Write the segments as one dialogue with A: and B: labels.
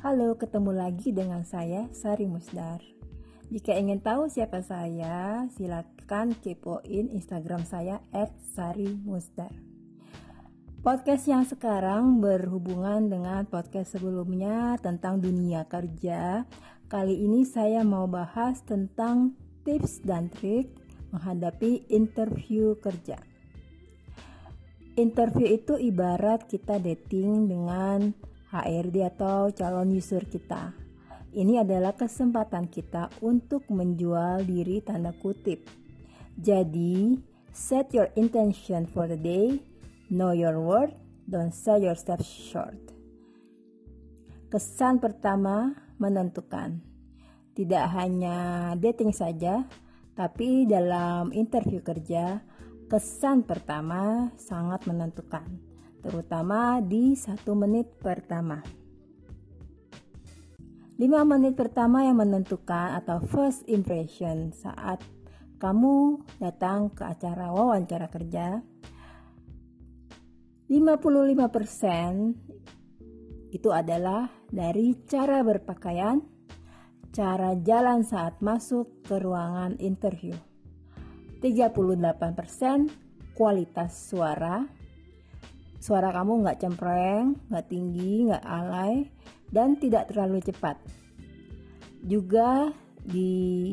A: Halo, ketemu lagi dengan saya Sari Musdar. Jika ingin tahu siapa saya, silakan kepoin Instagram saya @sarimusdar. Podcast yang sekarang berhubungan dengan podcast sebelumnya tentang dunia kerja. Kali ini saya mau bahas tentang tips dan trik menghadapi interview kerja. Interview itu ibarat kita dating dengan HRD atau calon user kita. Ini adalah kesempatan kita untuk menjual diri tanda kutip. Jadi, set your intention for the day, know your worth, don't sell yourself short. Kesan pertama menentukan. Tidak hanya dating saja, tapi dalam interview kerja, kesan pertama sangat menentukan terutama di satu menit pertama. 5 menit pertama yang menentukan atau first impression saat kamu datang ke acara wawancara kerja 55% itu adalah dari cara berpakaian, cara jalan saat masuk ke ruangan interview. 38% kualitas suara, Suara kamu nggak cempreng, nggak tinggi, nggak alay, dan tidak terlalu cepat. Juga di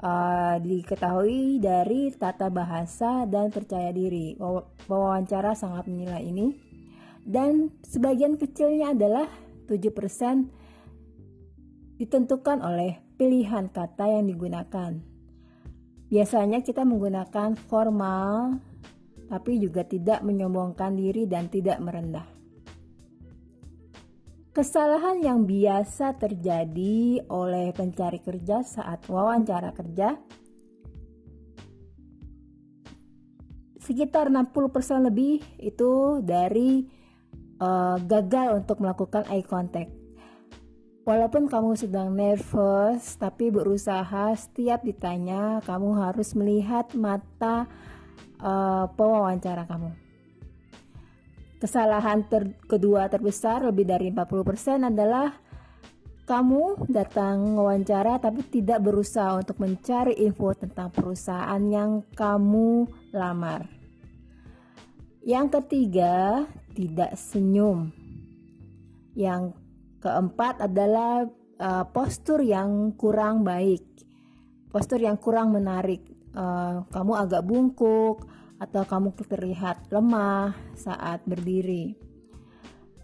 A: uh, diketahui dari tata bahasa dan percaya diri. Wawancara sangat menilai ini. Dan sebagian kecilnya adalah 7% ditentukan oleh pilihan kata yang digunakan. Biasanya kita menggunakan formal, tapi juga tidak menyombongkan diri dan tidak merendah. Kesalahan yang biasa terjadi oleh pencari kerja saat wawancara kerja sekitar 60% lebih itu dari uh, gagal untuk melakukan eye contact. Walaupun kamu sedang nervous, tapi berusaha setiap ditanya, kamu harus melihat mata uh, pewawancara kamu. Kesalahan ter kedua terbesar lebih dari 40% adalah kamu datang wawancara tapi tidak berusaha untuk mencari info tentang perusahaan yang kamu lamar. Yang ketiga, tidak senyum. Yang keempat adalah uh, postur yang kurang baik. Postur yang kurang menarik uh, kamu agak bungkuk atau kamu terlihat lemah saat berdiri.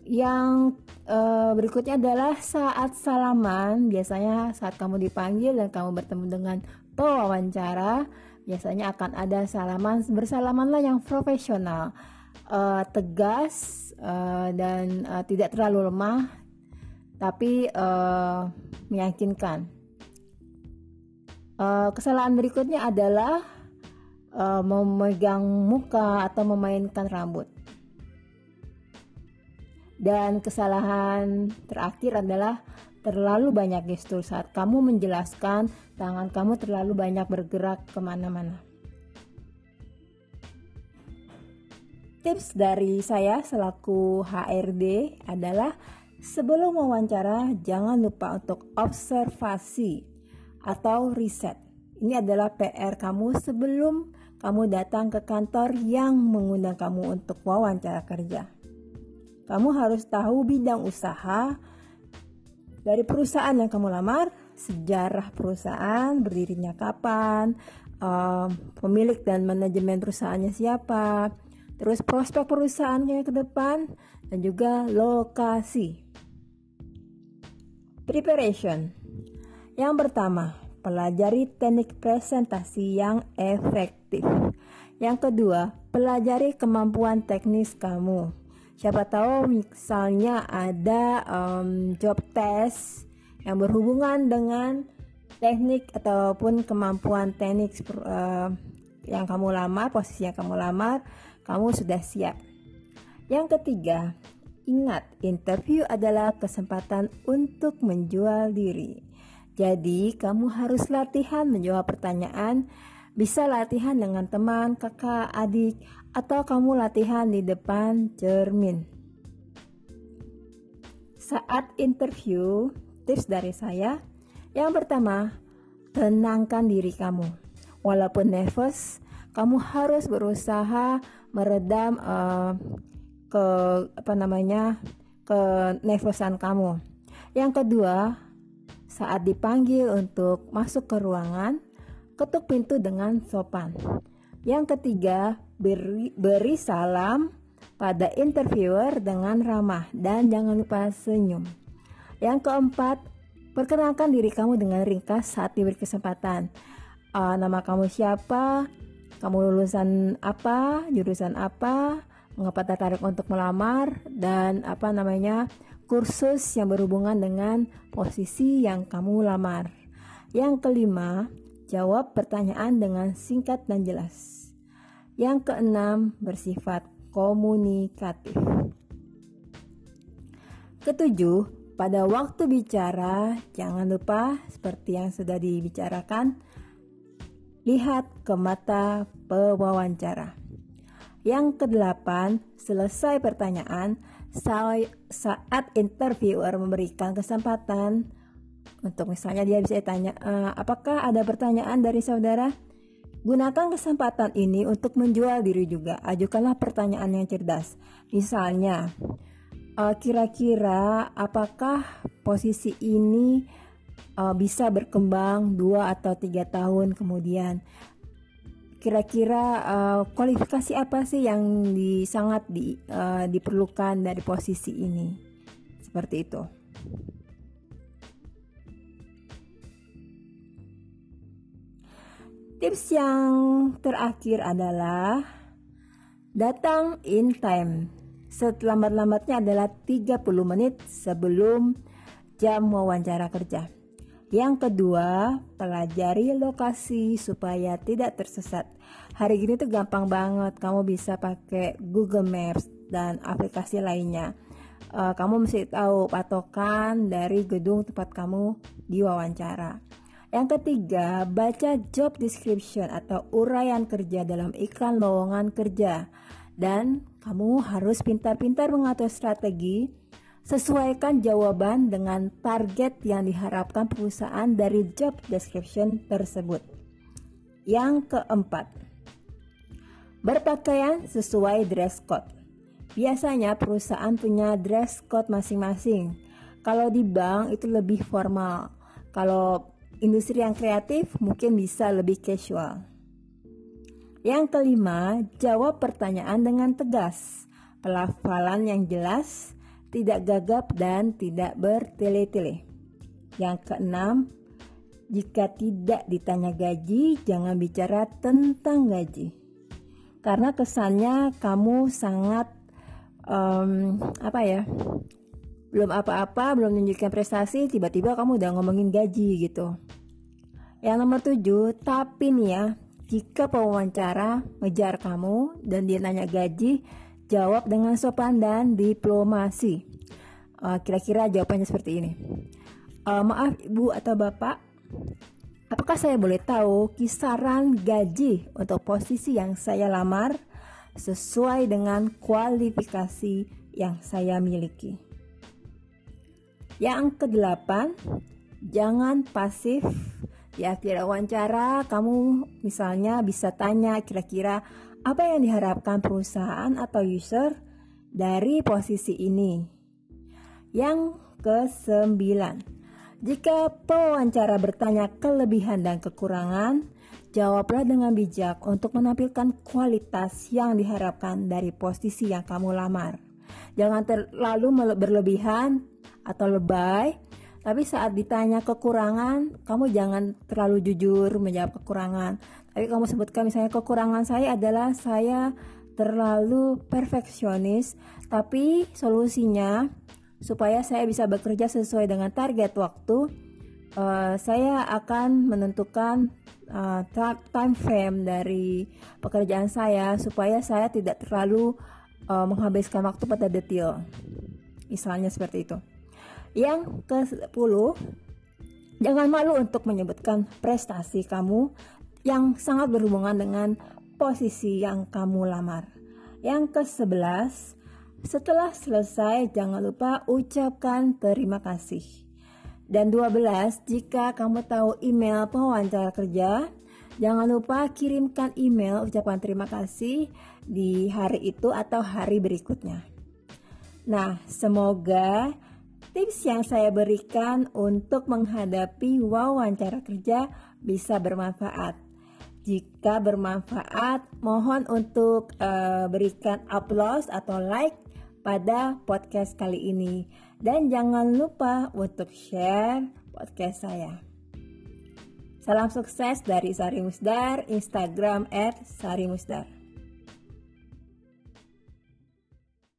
A: Yang uh, berikutnya adalah saat salaman, biasanya saat kamu dipanggil dan kamu bertemu dengan pewawancara, biasanya akan ada salaman bersalamanlah yang profesional, uh, tegas uh, dan uh, tidak terlalu lemah, tapi uh, meyakinkan. Uh, kesalahan berikutnya adalah uh, memegang muka atau memainkan rambut. Dan kesalahan terakhir adalah terlalu banyak gestur saat kamu menjelaskan tangan kamu terlalu banyak bergerak ke mana-mana. Tips dari saya selaku HRD adalah sebelum wawancara jangan lupa untuk observasi atau riset. Ini adalah PR kamu sebelum kamu datang ke kantor yang mengundang kamu untuk wawancara kerja. Kamu harus tahu bidang usaha dari perusahaan yang kamu lamar, sejarah perusahaan, berdirinya kapan, pemilik dan manajemen perusahaannya siapa, terus prospek perusahaannya ke depan, dan juga lokasi. Preparation yang pertama, pelajari teknik presentasi yang efektif. Yang kedua, pelajari kemampuan teknis kamu. Siapa tahu misalnya ada um, job test yang berhubungan dengan teknik ataupun kemampuan teknik uh, yang kamu lamar, posisi yang kamu lamar, kamu sudah siap. Yang ketiga, ingat interview adalah kesempatan untuk menjual diri. Jadi, kamu harus latihan menjawab pertanyaan. Bisa latihan dengan teman, kakak, adik, atau kamu latihan di depan cermin. saat interview, tips dari saya. Yang pertama, tenangkan diri kamu. Walaupun nervous, kamu harus berusaha meredam uh, ke apa namanya ke nervousan kamu. Yang kedua, saat dipanggil untuk masuk ke ruangan, ketuk pintu dengan sopan. Yang ketiga, beri, beri salam pada interviewer dengan ramah dan jangan lupa senyum. Yang keempat, perkenalkan diri kamu dengan ringkas saat diberi kesempatan. Uh, nama kamu siapa? Kamu lulusan apa? Jurusan apa? Mengapa tertarik untuk melamar? Dan apa namanya? Kursus yang berhubungan dengan posisi yang kamu lamar. Yang kelima, jawab pertanyaan dengan singkat dan jelas. Yang keenam, bersifat komunikatif. Ketujuh, pada waktu bicara, jangan lupa seperti yang sudah dibicarakan, lihat ke mata pewawancara. Yang kedelapan, selesai pertanyaan, saat interviewer memberikan kesempatan untuk misalnya dia bisa tanya, e, apakah ada pertanyaan dari saudara? Gunakan kesempatan ini untuk menjual diri juga. Ajukanlah pertanyaan yang cerdas. Misalnya, uh, kira-kira apakah posisi ini uh, bisa berkembang dua atau tiga tahun kemudian? Kira-kira uh, kualifikasi apa sih yang di, sangat di, uh, diperlukan dari posisi ini? Seperti itu. Tips yang terakhir adalah datang in time. Selambat-lambatnya adalah 30 menit sebelum jam wawancara kerja. Yang kedua, pelajari lokasi supaya tidak tersesat. Hari ini tuh gampang banget, kamu bisa pakai Google Maps dan aplikasi lainnya. Uh, kamu mesti tahu patokan dari gedung tempat kamu diwawancara. Yang ketiga, baca job description atau uraian kerja dalam iklan lowongan kerja. Dan kamu harus pintar-pintar mengatur strategi, sesuaikan jawaban dengan target yang diharapkan perusahaan dari job description tersebut. Yang keempat, berpakaian sesuai dress code. Biasanya perusahaan punya dress code masing-masing. Kalau di bank itu lebih formal. Kalau industri yang kreatif mungkin bisa lebih casual. Yang kelima, jawab pertanyaan dengan tegas. Pelafalan yang jelas, tidak gagap dan tidak bertele-tele. Yang keenam, jika tidak ditanya gaji, jangan bicara tentang gaji. Karena kesannya kamu sangat um, apa ya? belum apa-apa, belum menunjukkan prestasi, tiba-tiba kamu udah ngomongin gaji gitu. Yang nomor tujuh, tapi nih ya, jika pewawancara ngejar kamu dan dia nanya gaji, jawab dengan sopan dan diplomasi. Uh, kira-kira jawabannya seperti ini. Uh, maaf ibu atau bapak, apakah saya boleh tahu kisaran gaji untuk posisi yang saya lamar sesuai dengan kualifikasi yang saya miliki? Yang kedelapan, jangan pasif di akhir wawancara kamu misalnya bisa tanya kira-kira apa yang diharapkan perusahaan atau user dari posisi ini. Yang kesembilan, jika pewawancara bertanya kelebihan dan kekurangan, jawablah dengan bijak untuk menampilkan kualitas yang diharapkan dari posisi yang kamu lamar. Jangan terlalu berlebihan atau lebay. Tapi saat ditanya kekurangan, kamu jangan terlalu jujur menjawab kekurangan. Tapi kamu sebutkan misalnya kekurangan saya adalah saya terlalu perfeksionis, tapi solusinya supaya saya bisa bekerja sesuai dengan target waktu, uh, saya akan menentukan uh, time frame dari pekerjaan saya supaya saya tidak terlalu uh, menghabiskan waktu pada detail. Misalnya seperti itu. Yang ke-10, jangan malu untuk menyebutkan prestasi kamu yang sangat berhubungan dengan posisi yang kamu lamar. Yang ke-11, Setelah selesai, jangan lupa ucapkan terima kasih. Dan 12, jika kamu tahu email pewawancara kerja, jangan lupa kirimkan email ucapan terima kasih di hari itu atau hari berikutnya. Nah, semoga tips yang saya berikan untuk menghadapi wawancara kerja bisa bermanfaat. Jika bermanfaat, mohon untuk uh, berikan applause atau like pada podcast kali ini. Dan jangan lupa untuk share podcast saya. Salam sukses dari Sari Musdar, Instagram at Sari Musdar.